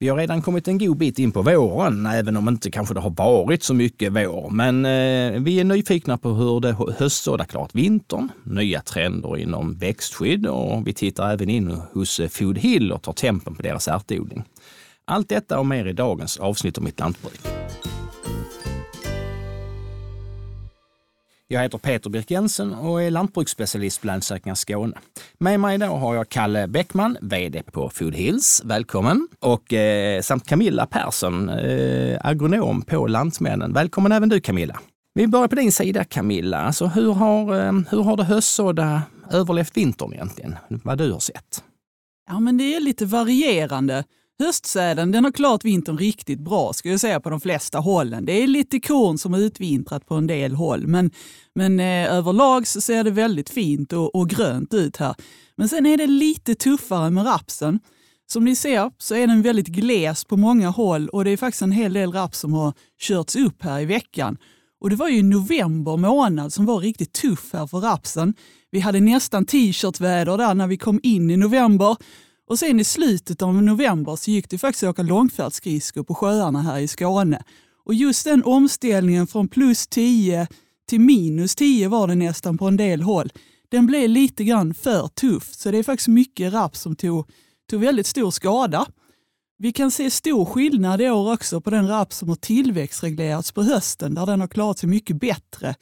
Vi har redan kommit en god bit in på våren, även om inte kanske det har varit så mycket vår. Men eh, vi är nyfikna på hur det höstsådda klart vintern, nya trender inom växtskydd och vi tittar även in hos eh, Food Hill och tar tempen på deras ärtodling. Allt detta och mer i dagens avsnitt om mitt lantbruk. Jag heter Peter Birk Jensen och är lantbruksspecialist på Länsökningar Skåne. Med mig idag har jag Kalle Bäckman, VD på Food Hills. Välkommen! Och eh, samt Camilla Persson, eh, agronom på Lantmännen. Välkommen även du Camilla! Vi börjar på din sida Camilla. Alltså, hur, har, eh, hur har det höstsådda överlevt vintern egentligen? Vad du har sett? Ja, men det är lite varierande. Höstsäden den har klarat vintern riktigt bra ska jag säga på de flesta hållen. Det är lite korn som har utvintrat på en del håll men, men eh, överlag så ser det väldigt fint och, och, grönt ut här. Men sen är det lite tuffare med rapsen. Som ni ser så är den väldigt gles på många håll och det är faktiskt en hel del raps som har körts upp här i veckan. Och det var ju november månad som var riktigt tuff här för rapsen. Vi hade nästan t-shirtväder där när vi kom in i november och sen i slutet av november så gick det faktiskt att åka långfärdsskridskor på sjöarna här i Skåne. Och just den omställningen från plus 10 till minus 10 var det nästan på en del håll. Den blev lite grann för tuff, så det är faktiskt mycket raps som tog, tog väldigt stor skada. Vi kan se stor skillnad i år också på den raps som har tillväxtreglerats på hösten, där den har klarat sig mycket bättre.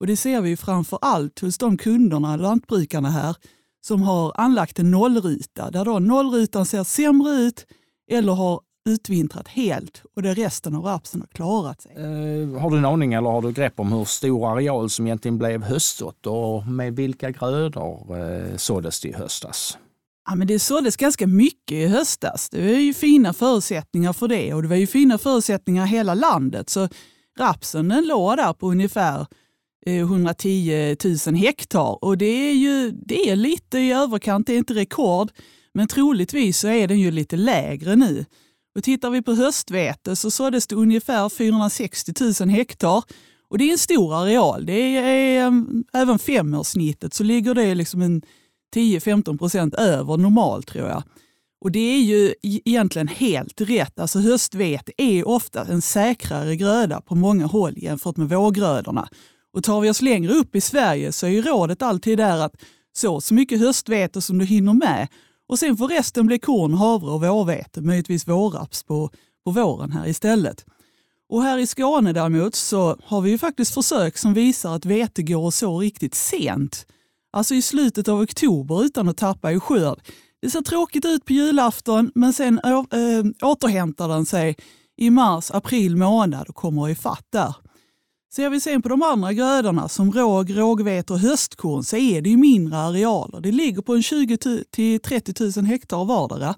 Och det ser vi framför allt hos de kunderna, lantbrukarna här, som har anlagt en nollruta där då nollrutan ser sämre ut eller har utvintrat helt och det resten av rapsen har klarat sig. Eh, har du en aning eller har du grepp om hur stor areal som egentligen blev höstsått och med vilka grödor eh, såddes det i höstas? Ja, men det såddes ganska mycket i höstas. Det var ju fina förutsättningar för det och det var ju fina förutsättningar i hela landet. Så rapsen den låg där på ungefär Eh, 110 000 hektar och det är ju det är lite i överkant, det är inte rekord, men troligtvis så är den ju lite lägre nu. Och tittar vi på höstvete så såddes det ungefär 460 000 hektar och det är en stor areal. Det är eh, även femårssnittet så ligger det liksom en 10-15 procent över normalt tror jag. Och det är ju e-, egentligen helt rätt. Alltså höstvete är ofta en säkrare gröda på många håll jämfört med vårgrödorna. Och tar vi oss längre upp i Sverige så är ju rådet alltid där att så så mycket höstvete som du hinner med och sen får resten bli korn, havre och vårvete, möjligtvis vårraps på, på våren här istället. Och här i Skåne däremot så har vi ju faktiskt försök som visar att vete går att så riktigt sent. Alltså i slutet av oktober utan att tappa i skörd. Det ser tråkigt ut på julafton men sen äh, återhämtar den sig i mars, april månad och kommer i fatt där. Ser vi sen på de andra grödorna som råg, rågvete och höstkorn så är det ju mindre arealer. Det ligger på en 20 till 30 000 hektar vardera.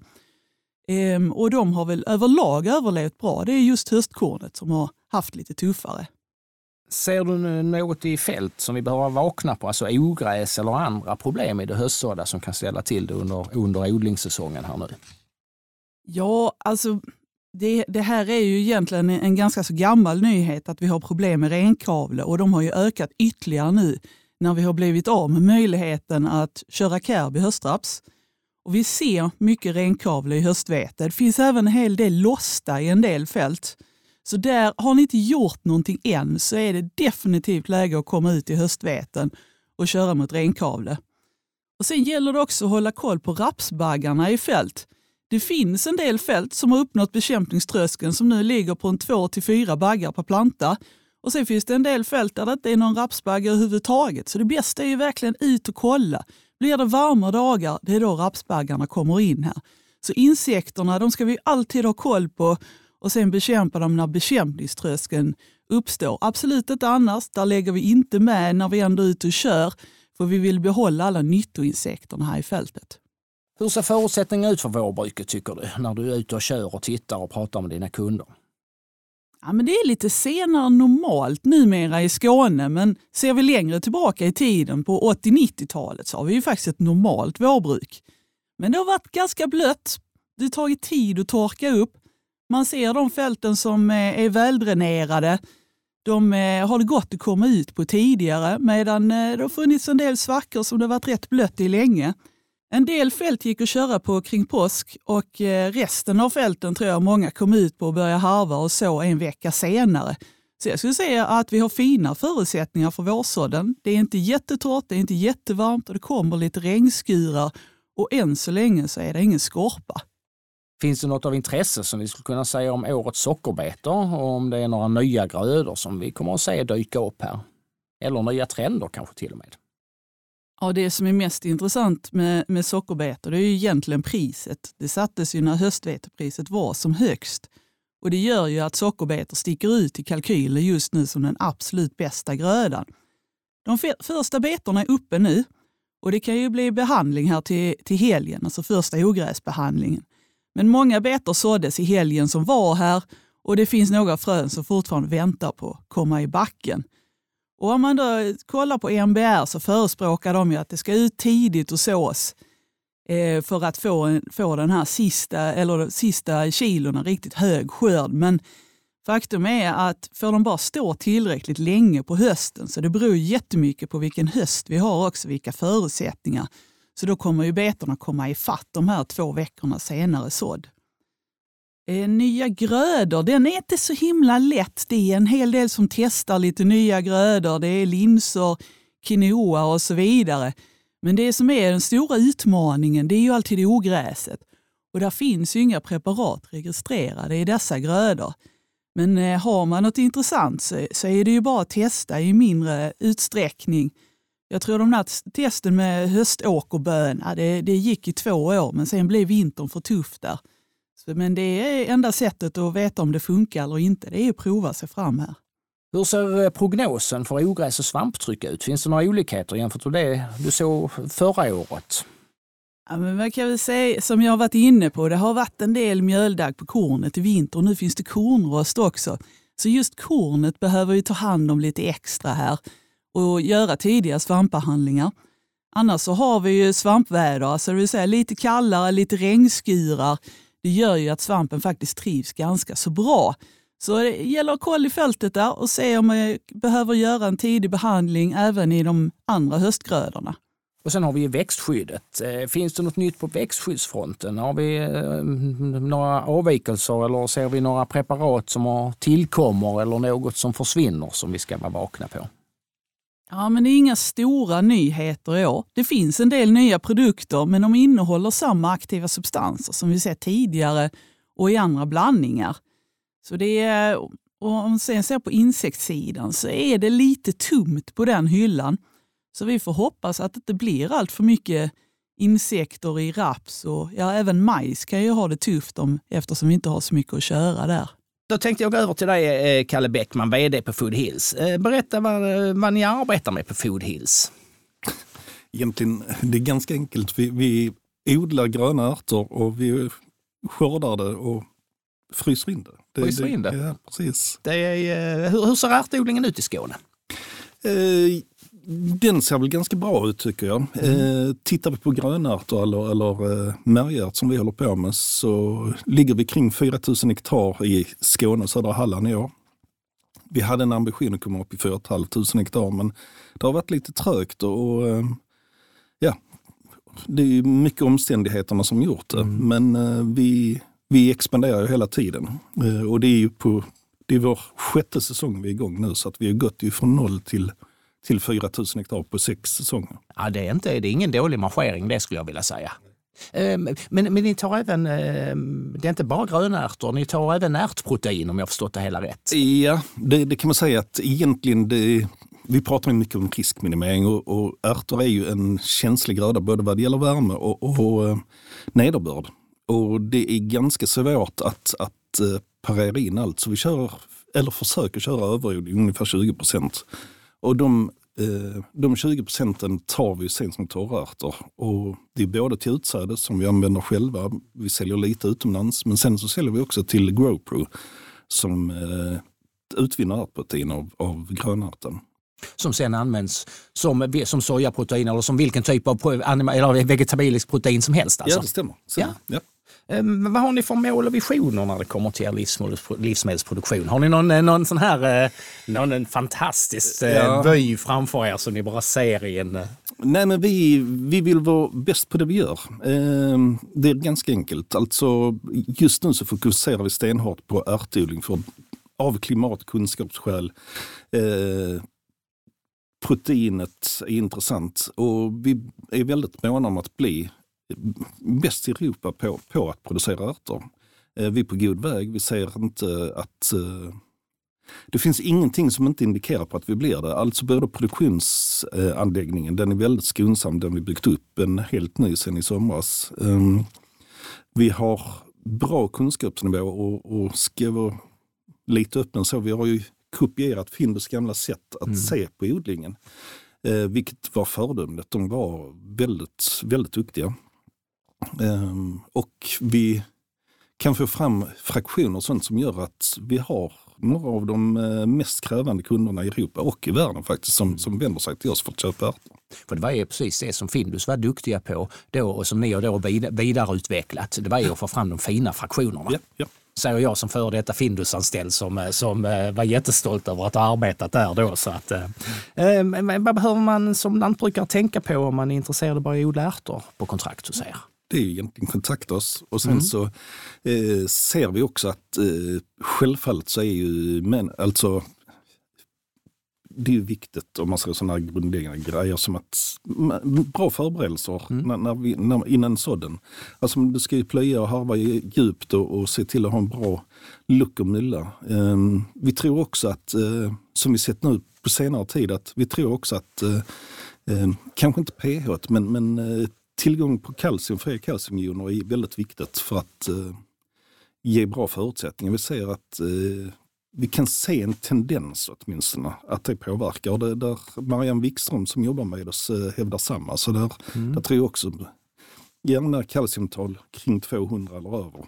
Ehm, och de har väl överlag överlevt bra. Det är just höstkornet som har haft lite tuffare. Ser du något i fält som vi behöver vakna på, alltså ogräs eller andra problem i det höstsådda som kan ställa till det under, under odlingssäsongen här nu? Ja, alltså det, det, här är ju egentligen en ganska så gammal nyhet att vi har problem med renkavle och de har ju ökat ytterligare nu när vi har blivit av med möjligheten att köra kerb i höstraps. Och vi ser mycket renkavle i höstvete. Det finns även en hel del losta i en del fält. Så där har ni inte gjort någonting än så är det definitivt läge att komma ut i höstveten och köra mot renkavle. Och Sen gäller det också att hålla koll på rapsbaggarna i fält. Det finns en del fält som har uppnått bekämpningströskeln som nu ligger på en 2-4 baggar per planta. Och sen finns det en del fält där det inte är någon rapsbagge överhuvudtaget. Så det bästa är ju verkligen ut och kolla. Blir det varma dagar, det är då rapsbaggarna kommer in här. Så insekterna de ska vi alltid ha koll på och sen bekämpa dem när bekämpningströskeln uppstår. Absolut inte annars, där lägger vi inte med när vi ändå är ute och kör för vi vill behålla alla nyttoinsekterna här i fältet. Hur ser förutsättningarna ut för vårbruket tycker du, när du är ute och kör och tittar och pratar med dina kunder? Ja, men det är lite senare än normalt numera i Skåne, men ser vi längre tillbaka i tiden på 80-90-talet så har vi ju faktiskt ett normalt vårbruk. Men det har varit ganska blött. Det har tagit tid att torka upp. Man ser de fälten som eh, är väldränerade. De eh, har det gått att komma ut på tidigare medan eh, det har funnits en del svackor som det varit rätt blött i länge. En del fält gick att köra på kring påsk och eh, resten av fälten tror jag många kom ut på och började harva och så en vecka senare. Så jag skulle säga att vi har fina förutsättningar för vårsådden. Det är inte jättetorrt, det är inte jättevarmt och det kommer lite regnskurar och än så länge så är det ingen skorpa. Finns det något av intresse som vi skulle kunna säga om årets sockerbetor och om det är några nya grödor som vi kommer att se dyka upp här? Eller nya trender kanske till och med? Ja, det som är mest intressant med, med sockerbetor det är ju egentligen priset. Det sattes ju när höstvetepriset var som högst. Och Det gör ju att sockerbetor sticker ut i kalkyler just nu som den absolut bästa grödan. De första betorna är uppe nu och det kan ju bli behandling här till, till helgen, alltså första ogräsbehandlingen. Men många betor såddes i helgen som var här och det finns några frön som fortfarande väntar på att komma i backen. Och om man då kollar på MBR så förespråkar de ju att det ska ut tidigt och sås eh, för att få, få den här sista, eller sista kilorna riktigt hög skörd. Men faktum är att får de bara stå tillräckligt länge på hösten, så det beror jättemycket på vilken höst vi har också, vilka förutsättningar. Så då kommer ju betorna komma i fatt de här två veckorna senare sådd. Eh, nya grödor, den är inte så himla lätt. Det är en hel del som testar lite nya grödor. Det är linser, quinoa och så vidare. Men det som är den stora utmaningen det är ju alltid ogräset. Och där finns ju inga preparat registrerade i dessa grödor. Men eh, har man något intressant så, så är det ju bara att testa i mindre utsträckning. Jag tror de där testen med höståkerböna, det, det gick i två år men sen blev vintern för tuff där. Men det är enda sättet att veta om det funkar eller inte, det är att prova sig fram här. Hur ser eh, prognosen för ogräs och svamptryck ut? Finns det några olikheter jämfört med det du såg förra året? Ja, men man kan väl säga, som jag har varit inne på, det har varit en del mjöldagg på kornet i vinter och nu finns det kornrost också. Så just kornet behöver vi ta hand om lite extra här och göra tidiga svampbehandlingar. Annars så har vi ju svampväder, alltså det vill säga lite kallare, lite regnskurar, det gör ju att svampen faktiskt trivs ganska så bra. Så det gäller att kolla i fältet där och se om man behöver göra en tidig behandling även i de andra höstgrödorna. Och sen har vi växtskyddet. Eh, finns det något nytt på växtskyddsfronten? Har vi eh, några avvikelser eller ser vi några preparat som tillkommer eller något som försvinner som vi ska vara vakna på? Ja, men det är inga stora nyheter i år. Det finns en del nya produkter, men de innehåller samma aktiva substanser som vi sett tidigare och i andra blandningar. Så det är, och om man sen ser på insektssidan så är det lite tomt på den hyllan. Så vi får hoppas att det inte blir allt för mycket insekter i raps och ja, även majs kan ju ha det tufft om, eftersom vi inte har så mycket att köra där. Då tänkte jag gå över till dig, eh, Kalle Bäckman, VD på Food Hills. Eh, berätta vad, eh, vad ni arbetar med på Food Hills. Egentligen, det är ganska enkelt. Vi, vi odlar gröna ärtor och vi skördar det och fryser in det. det fryser in det? Ja, precis. Det är, hur, hur ser ärtodlingen ut i Skåne? Eh, den ser väl ganska bra ut tycker jag. Mm. Eh, tittar vi på grönärtor eller, eller eh, märgärt som vi håller på med så ligger vi kring 4000 hektar i Skåne och södra Halland i år. Vi hade en ambition att komma upp i 4 500 hektar men det har varit lite trögt och eh, ja, det är mycket omständigheterna som gjort det. Mm. Men eh, vi, vi expanderar ju hela tiden eh, och det är ju på det är vår sjätte säsong vi är igång nu så att vi har gått från noll till till 4 000 hektar på sex säsonger. Ja, det, är inte, det är ingen dålig marschering det skulle jag vilja säga. Ehm, men, men ni tar även, ehm, det är inte bara grönärtor, ni tar även ärtprotein om jag förstått det hela rätt? Ja, det, det kan man säga att egentligen det, vi pratar mycket om riskminimering och, och ärtor är ju en känslig gröda både vad det gäller värme och, och eh, nederbörd. Och det är ganska svårt att, att eh, parera in allt så vi kör, eller försöker köra överodling ungefär 20 procent. Och de, eh, de 20 procenten tar vi sen som torrärtor. Och det är både till utsäde som vi använder själva, vi säljer lite utomlands, men sen så säljer vi också till Growpro som eh, utvinner ärtprotein av, av grönärten som sen används som, som sojaprotein eller som vilken typ av eller vegetabiliskt protein som helst. Alltså. Ja, det stämmer. Ja. Ja. Ehm, vad har ni för mål och visioner när det kommer till er livsmedelsproduktion? Har ni någon, eh, någon sån här eh, någon fantastisk eh, ja. vy framför er som ni bara ser i en... Nej, men vi, vi vill vara bäst på det vi gör. Eh, det är ganska enkelt. Alltså, just nu så fokuserar vi stenhårt på ärtodling för, av klimatkunskapsskäl. Proteinet är intressant och vi är väldigt måna om att bli bäst i Europa på, på att producera ärtor. Eh, vi är på god väg. Vi ser inte att eh, det finns ingenting som inte indikerar på att vi blir det. Alltså både produktionsanläggningen, den är väldigt skonsam, den vi byggt upp, en helt ny sen i somras. Ehm, vi har bra kunskapsnivå och, och ska vara lite öppen så, vi har ju kopierat Findus gamla sätt att mm. se på odlingen. Eh, vilket var föredömligt. De var väldigt, väldigt duktiga. Um, och vi kan få fram fraktioner och sånt som gör att vi har några av de eh, mest krävande kunderna i Europa och i världen faktiskt som, som vänder sig till oss för att köpa ärtor. För det var ju precis det som Findus var duktiga på då och som ni har då vidareutvecklat. Det var ju att få fram de fina fraktionerna. Ja, ja. Säger jag som före detta Findus-anställd som, eh, som eh, var jättestolt över att ha arbetat där då. Så att, eh, vad behöver man som lantbrukare tänka på om man är intresserad av att odla ärtor på kontrakt hos er? det är egentligen kontakta oss. Och sen mm. så eh, ser vi också att eh, självfallet så är ju men, alltså det är viktigt om man ser sådana grundläggande grejer som att bra förberedelser mm. när, när vi, när, innan sådden. Alltså du ska ju plöja och harva djupt och, och se till att ha en bra luck och mylla. Um, vi tror också att, uh, som vi sett nu på senare tid, att vi tror också att uh, uh, kanske inte pH men, men tillgång på kalcium, fria kalciumjoner är väldigt viktigt för att ge bra förutsättningar. Vi ser att eh, vi kan se en tendens åtminstone att det påverkar. Det, där Marianne Wikström som jobbar med oss eh, hävdar samma. Så där, mm. där tror jag också gärna kalciumtal kring 200 eller över.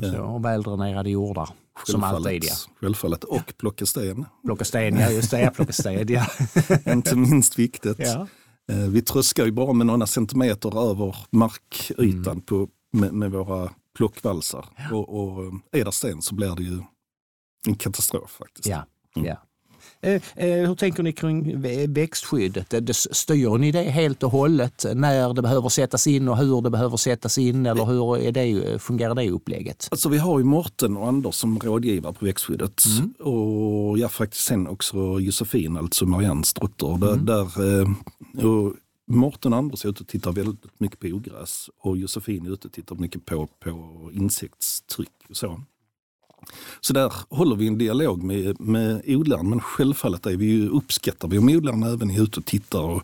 Så, och väldränerade jordar. Som alltid ja. Självfallet. Och plocka sten. Plocka sten, ja just det. Plocka sten, ja. Inte minst viktigt. Ja. Eh, vi tröskar ju bara med några centimeter över markytan mm. på, med, med, våra plockvalsar. Ja. Och, och är det sten så blir det ju en katastrof faktiskt. Ja, mm. ja. Eh, eh, hur tänker ni kring växtskyddet? styr ni det helt och hållet när det behöver sättas in och hur det behöver sättas in? Eller hur är det, fungerar det upplägget? Alltså vi har ju Morten och Anders som rådgivare på växtskyddet. Mm. Och jag faktiskt sen också Josefin, alltså Mariannes dotter. Mm. Där, och Morten och Anders är ute och tittar väldigt mycket på ogräs och Josefin är ute och tittar mycket på, på insektstryck och så. Så där håller vi en dialog med, med odlaren, men självfallet är vi ju, uppskattar vi om odlaren även är ute och tittar och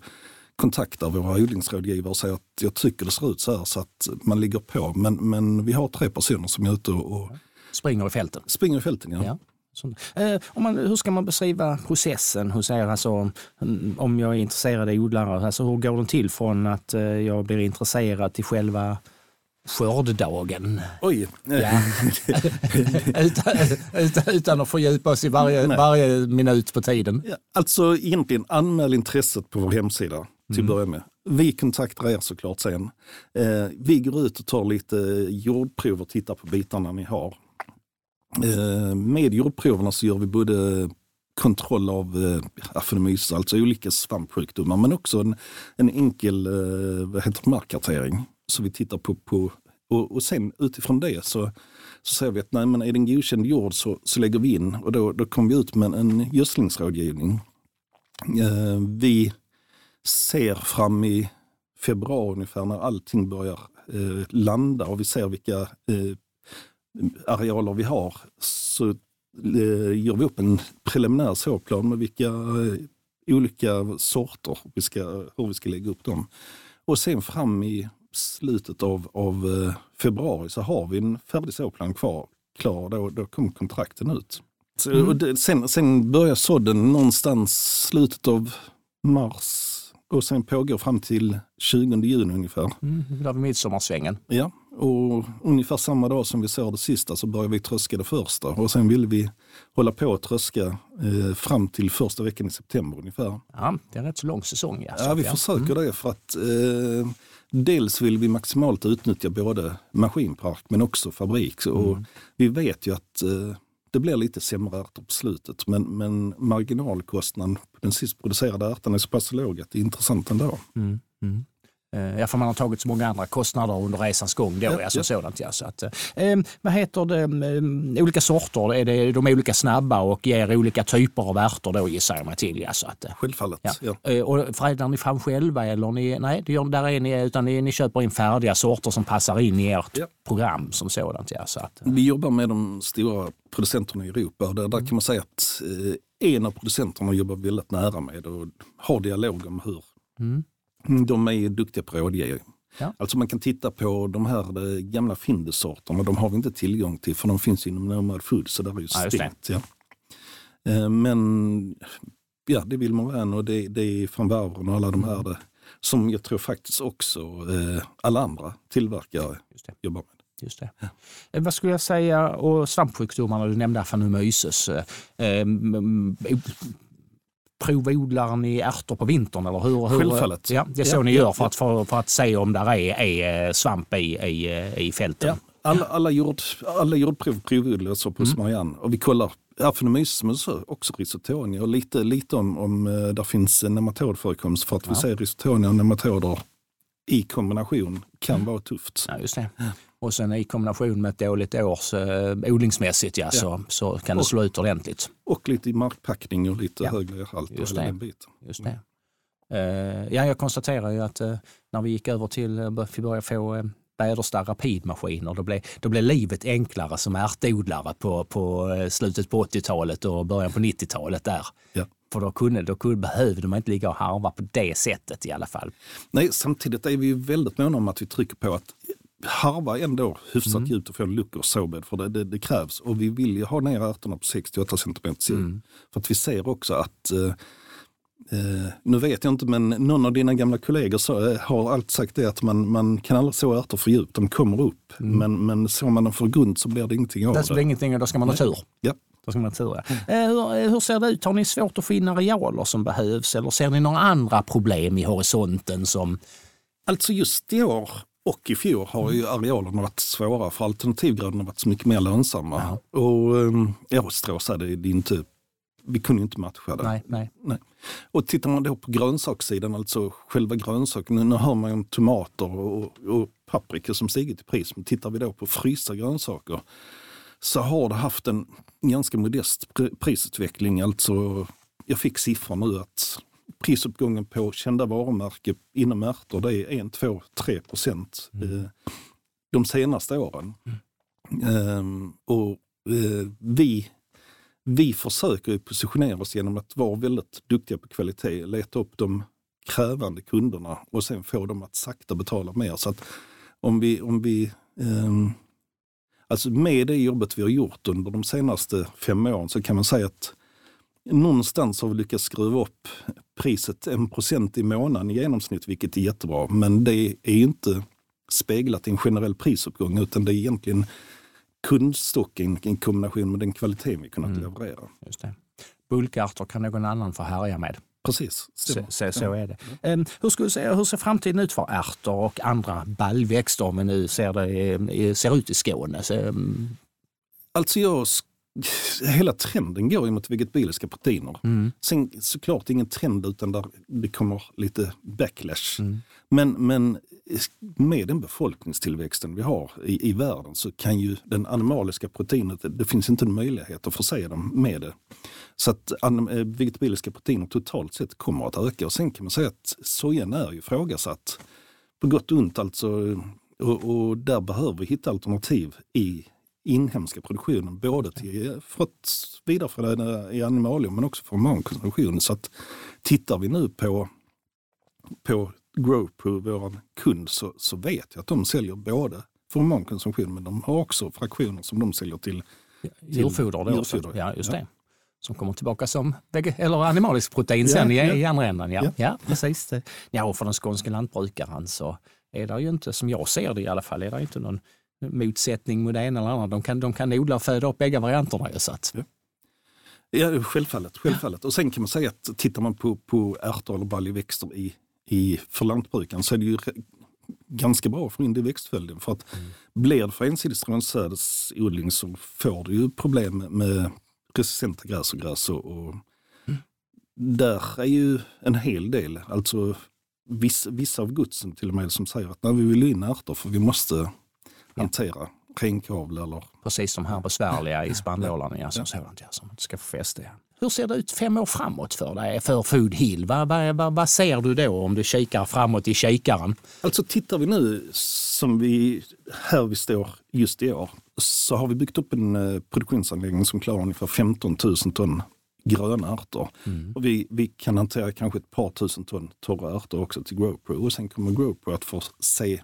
kontaktar våra odlingsrådgivare och säger att jag tycker det ser ut så här så att man ligger på. Men, men vi har tre personer som är ute och, springer i fälten. Springer i fälten, ja. ja. Eh, om man, hur ska man beskriva processen hos er? Alltså, om jag är intresserad av odlare, alltså, hur går den till från att eh, jag blir intresserad till själva skörddagen. Oj! Ja. utan, utan, utan, att fördjupa oss i varje, varje minut på tiden. Ja, alltså egentligen anmäl intresset på vår hemsida till mm. att börja med. Vi kontaktar er såklart sen. Eh, vi går ut och tar lite jordprov och tittar på bitarna ni har. Eh, med jordproverna så gör vi både kontroll av eh, afenomys, alltså olika svampsjukdomar, men också en, en enkel eh, vad heter markkartering så vi tittar på, på och, och sen utifrån det så, så ser vi att nej, men är den godkänd jord så, så lägger vi in och då, då kommer vi ut med en gödslingsrådgivning. Eh, vi ser fram i februari ungefär när allting börjar eh, landa och vi ser vilka eh, arealer vi har så eh, gör vi upp en preliminär såplan med vilka eh, olika sorter vi ska, hur vi ska lägga upp dem. Och sen fram i slutet av, av eh, februari så har vi en färdig såplan kvar, klar. Då, då kommer kontrakten ut. Så, mm. det, sen, sen börjar sådden någonstans slutet av mars och sen pågår fram till 20 juni ungefär. Mm, där vid midsommarsvängen. Ja, och ungefär samma dag som vi såg det sista så började vi tröska det första och sen ville vi hålla på att tröska eh, fram till första veckan i september ungefär. Ja, det är en rätt så lång säsong. Ja, ja vi försöker mm. det för att eh, dels vill vi maximalt utnyttja både maskinpark men också fabrik. Och mm. Vi vet ju att eh, det blir lite sämre ärtor på slutet men, men marginalkostnaden den sist producerade ärtan är så pass låg att det är intressant ändå. Mm. Mm. Eh, ja, för man har tagit så många andra kostnader under resans gång. Då, Ja, alltså ja. Sådant, ja. så att, eh, vad heter det, eh, olika sorter, är det, de är olika snabba och ger olika typer av ärtor då gissar jag mig till. Ja, så att, eh, Självfallet. Ja. Ja. Eh, Och förädlar ni fram själva eller ni, nej, det gör, där är ni, utan ni, ni köper in färdiga sorter som passar in i ert Ja. program som sådant. Ja, så att, eh, Vi jobbar med de stora producenterna i Europa och där, där kan man säga att eh, en av producenterna jobbar väldigt nära med och har dialog om hur mm. De är duktiga på rådgivning. Ja. Alltså man kan titta på de här eh, gamla Findus-sorterna, de har vi inte tillgång till för de finns inom Nomad Food så där är ju Ja, stängt. Ja. Eh, Men ja, det vill man vara och det, det är från Varvren och alla de här det, som jag tror faktiskt också eh, alla andra tillverkare jobbar med. Just det. Eh, Vad skulle jag säga, och svampsjukdomarna, du nämnde afanomyces. Eh, mm, provodlar ni ärtor på vintern? Eller hur, hur, Självfallet. Ja, det är så Ja, ni gör för att, för, för att se om där är, är eh, svamp i, i, eh, i fälten? Ja. Alla, alla, jord, alla jordprov provodlas på Mm. Marianne och vi kollar så också risotonia och lite, lite om, om eh, där finns nematodförekomst för att vi Ja. ser risotonia och nematoder i kombination kan vara tufft. Ja, just det. Och sen i kombination med ett dåligt års eh, odlingsmässigt ja, Så, så kan det Och- slå ut ordentligt. Och lite i markpackning och lite Ja. högre halt och hela det. den biten. Just det. Eh, ja, jag konstaterar ju att eh, när vi gick över till uh, börja få uh, Bäderstad rapidmaskiner, då blev, då blev livet enklare som ärtodlare på, på slutet på 80-talet och början på 90-talet där. Ja. För då, kunde, då kunde, behövde man inte ligga och harva på det sättet i alla fall. Nej, samtidigt är vi ju väldigt måna om att vi trycker på att harva ändå hyfsat Mm. djupt och få en luckor såbädd för det, det, det krävs. Och vi vill ju ha ner ärtorna på 68 cm. Mm. För att vi ser också att eh, Eh, nu vet jag inte men någon av dina gamla kollegor så, eh, har alltid sagt det att man, man kan aldrig så ärtor för djupt, de kommer upp. Men, men så man dem för grunt så blir det ingenting av Mm. Det blir det. ingenting och då ska man ha tur. Ja. Då ska man ha tur ja. eh, hur, hur ser det ut? Har ni svårt att få in arealer som behövs eller ser ni några andra problem i horisonten som Alltså just i år och i fjol har ju arealerna varit svåra för alternativgrödorna har varit så mycket mer lönsamma. Och um, ja, stråsa, det, det är inte, vi kunde ju inte matcha det. Nej, nej. Nej. Och tittar man då på grönsakssidan, alltså själva grönsaken, nu, nu hör man ju om tomater och, och paprika som stigit i pris, men tittar vi då på frysta grönsaker så har det haft en ganska modest pr- prisutveckling. Alltså, jag fick siffror nu att prisuppgången på kända varumärken inom ärtor det är 1, 2, 3 procent eh, de senaste åren. Ehm, och eh, vi vi försöker positionera oss genom att vara väldigt duktiga på kvalitet, leta upp de krävande kunderna och sen få dem att sakta betala mer. Så att om vi, om vi ehm, alltså med det jobbet vi har gjort under de senaste fem åren så kan man säga att någonstans har vi lyckats skruva upp priset en procent i månaden i genomsnitt, vilket är jättebra. Men det är inte speglat i en generell prisuppgång utan det är egentligen kundstocken i kombination med den kvaliteten vi kunnat Mm. leverera. Just det. Bulkärtor kan någon annan få härja med. Precis, Så, stämmer. så, så är det. Ehm, hur, skulle du säga, hur ser framtiden ut för ärtor och andra baljväxter om vi nu ser, det, ser ut i Skåne? Så, ehm, Alltså jag, hela trenden går ju mot vegetabiliska proteiner. mm, Sen såklart ingen trend utan där det kommer lite backlash. mm, Men, men med den befolkningstillväxten vi har i, i världen så kan ju den animaliska proteinet, det, finns inte en möjlighet att förse dem med det. Så att eh, vegetabiliska proteiner totalt sett kommer att öka. Och sen kan man säga att sojan är ju ifrågasatt på gott och ont alltså. Och, och där behöver vi hitta alternativ i inhemska produktionen, både till, eh, för att vidareförädla i animalier men också för humankonsumtion. Så att tittar vi nu på, på Growpro, vår kund, så, så vet jag att de säljer både för humankonsumtion men de har också fraktioner som de säljer till. djurfoder. Då också. djurfoder, Ja, just ja. det. Som kommer tillbaka som eller animalisk protein sen Ja, i, ja. i andra änden. Ja, ja. Precis. Ja, och för den skånska lantbrukaren så är det ju inte, som jag ser det i alla fall, är det inte någon motsättning mot det ena eller andra. De kan, de kan odla och föda upp bägge varianterna. Så att, Ja, självfallet. självfallet. Och sen kan man säga att tittar man på, på ärtor eller baljväxter i, i, för lantbrukaren så är det ju ganska bra att få in det i växtföljden. För att blir det för ensidig strånsädesodling så får du ju problem med, resistenta gräs och gräs. Och, och där är ju en hel del, alltså vissa, vissa av godsen till och med som säger att när vi vill in ärtor för vi måste hantera renkavle eller... Precis de här besvärliga i spannmålarna ja, som sådant, ja, som inte ska få fäste. Ja. Hur ser det ut fem år framåt för dig, för Food Hill? Vad, vad, vad, vad ser du då om du kikar framåt i kikaren? Alltså tittar vi nu som vi, här vi står just i år, så har vi byggt upp en eh, produktionsanläggning som klarar ungefär 15 000 ton gröna ärtor. Mm. Och vi, vi kan hantera kanske ett par tusen ton torra ärtor också till GrowPro och sen kommer GrowPro att få se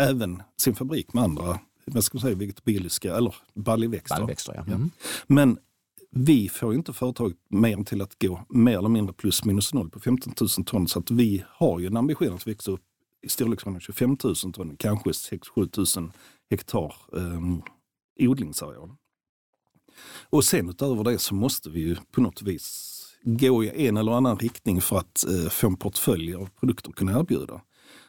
även sin fabrik med andra vad ska man säga, vegetabiliska eller baljväxter. baljväxter ja. Mm. Men vi får inte företaget mer till att gå mer eller mindre plus minus noll på 15 000 ton. Så att vi har ju en ambition att växa upp i storleksordningen 25 000 ton, kanske 6-7 000 hektar eh, odlingsareal. Och sen utöver det så måste vi ju på något vis gå i en eller annan riktning för att eh, få en portfölj av produkter att kunna erbjuda.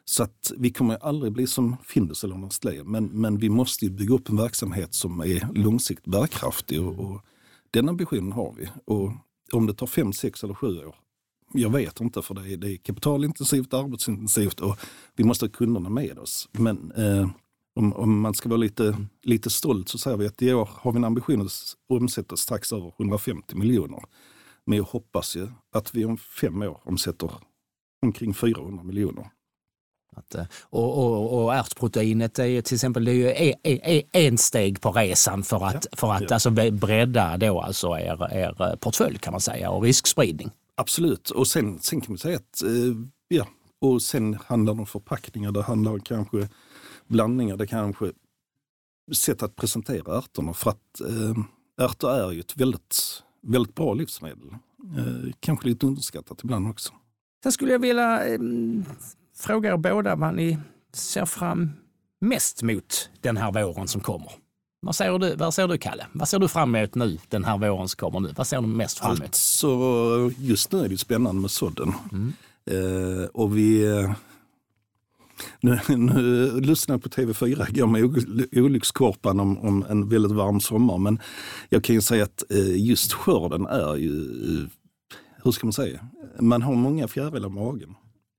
Så att vi kommer aldrig bli som Findus eller Nestlé, men, men vi måste bygga upp en verksamhet som är långsiktigt bärkraftig och, och den ambitionen har vi. Och om det tar fem, sex eller sju år, jag vet inte för det är, det är kapitalintensivt, arbetsintensivt och vi måste ha kunderna med oss. Men eh, om, om, man ska vara lite, lite stolt så säger vi att i år har vi en ambition att omsätta strax över 150 miljoner. Men jag hoppas ju att vi om fem år omsätter omkring 400 miljoner. Att, eh, och, och, och ärtproteinet är till exempel det är ju en, en, en steg på resan för att, ja, för att ja. alltså bredda då alltså er, er portfölj kan man säga och riskspridning. Absolut, och sen, sen kan man säga att eh, ja, och sen handlar det om förpackningar, det handlar om kanske blandningar, det kanske sätt att presentera ärtorna för att eh, ärtor är ju ett väldigt, väldigt bra livsmedel. Eh, kanske lite underskattat ibland också. Sen skulle jag vilja eh, fråga er båda vad ni ser fram mest mot den här våren som kommer. Vad ser du, vad ser du Kalle? Vad ser du fram emot nu den här våren som kommer nu? Vad ser du mest fram emot? Alltså, just nu är det spännande med sådden. Mm. Eh, och vi... Eh, nu, nu lyssnade jag på TV4 igår med olyckskorpan om, om en väldigt varm sommar. Men jag kan ju säga att eh, just skörden är ju, eh, hur ska man säga, man har många fjärilar i magen.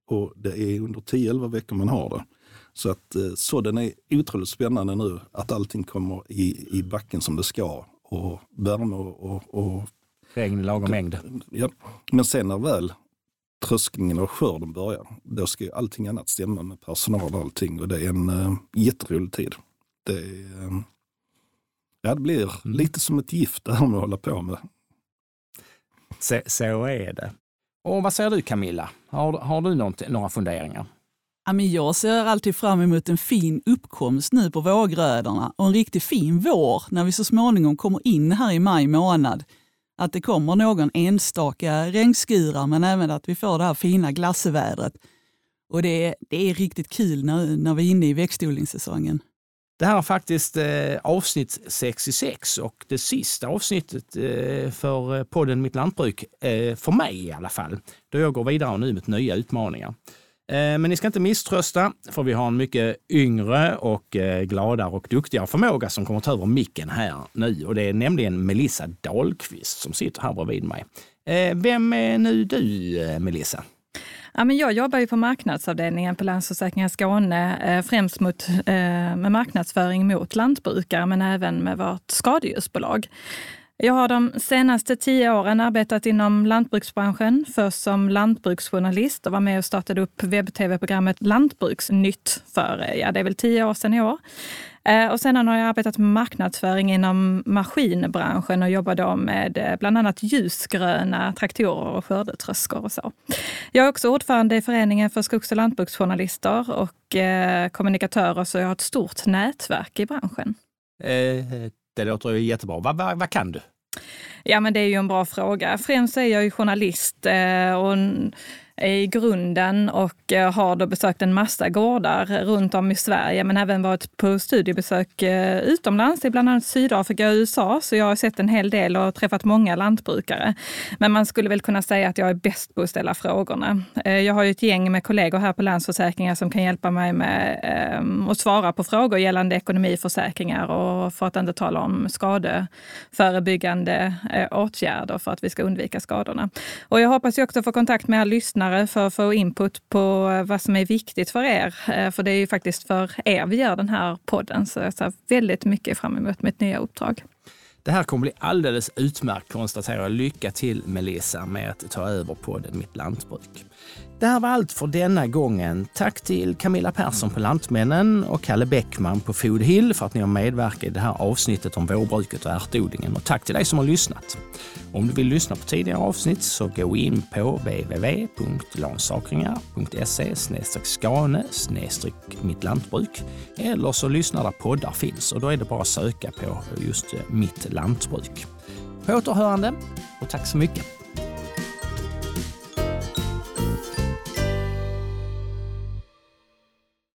Och det är under 10-11 veckor man har det. Så att eh, sådden är otroligt spännande nu, att allting kommer i, i backen som det ska. Och värme och, och, och Regn i lagom mängd. Ja. Men sen när väl tröskningen och skörden börjar, då ska ju allting annat stämma med personal och allting. Och det är en uh, jätterolig tid. Det, är, uh, ja, det blir mm. lite som ett gift det här med att hålla på med. Så, så är det. Och vad säger du Camilla? Har, har du några funderingar? jag ser alltid fram emot en fin uppkomst nu på vårgrödorna och en riktigt fin vår när vi så småningom kommer in här i maj månad. Att det kommer någon enstaka regnskurar men även att vi får det här fina glassevädret. Och det, det är riktigt kul när, när vi är inne i växtodlingssäsongen. Det här är faktiskt eh, avsnitt 66 och det sista avsnittet eh, för eh, podden Mitt Lantbruk, eh, för mig i alla fall, då jag går vidare nu med nya utmaningar. Eh, men ni ska inte misströsta, för vi har en mycket yngre och eh, gladare och duktigare förmåga som kommer ta över micken här nu. Och det är nämligen Melissa Dahlqvist som sitter här bredvid mig. Eh, vem är nu du, eh, Melissa? Ja, men jag jobbar ju på marknadsavdelningen på Länsförsäkringar Skåne, eh, främst mot, eh, med marknadsföring mot lantbrukare, men även med vårt skadedjursbolag. Jag har de senaste tio åren arbetat inom lantbruksbranschen, först som lantbruksjournalist och var med och startade upp webb-tv-programmet Lantbruksnytt för, eh, ja det är väl tio år sedan i år. Eh, och sedan har jag arbetat med marknadsföring inom maskinbranschen och jobbar då med eh, bland annat ljusgröna traktorer och skördetröskor och så. Jag är också ordförande i Föreningen för skogs och lantbruksjournalister och eh, kommunikatörer, så jag har ett stort nätverk i branschen. det låter ju jättebra. Vad, vad, vad kan du? Ja, men det är ju en bra fråga. Främst är jag ju journalist och i grunden och eh, har då besökt en massa gårdar runt om i Sverige, men även varit på studiebesök eh, utomlands, i bland annat Sydafrika och USA. Så jag har sett en hel del och träffat många lantbrukare. Men man skulle väl kunna säga att jag är bäst på att ställa frågorna. Eh, jag har ju ett gäng med kollegor här på Länsförsäkringar som kan hjälpa mig med ehm, att svara på frågor gällande ekonomiförsäkringar och för att inte tala om skadeförebyggande åtgärder för att vi ska undvika skadorna. Och jag hoppas ju också få kontakt med er lyssnare lyssnare för att få input på eh, vad som är viktigt för er. Eh, för det är ju faktiskt för er vi gör den här podden. Så jag ser väldigt mycket fram emot mitt nya uppdrag. Det här kommer bli alldeles utmärkt konstaterar jag. Lycka till Melissa med att ta över podden Mitt Lantbruk. Det här var allt för denna gången. Tack till Camilla Persson på Lantmännen och Kalle Bäckman på Food Hill för att ni har medverkat i det här avsnittet om vårbruket och ärtodlingen. Och tack till dig som har lyssnat. Om du vill lyssna på tidigare avsnitt så gå in på www.lansakringar.se skane mitt lantbruk eller så lyssna där poddar finns och då är det bara att söka på just Mitt lantbruk. På återhörande och tack så mycket!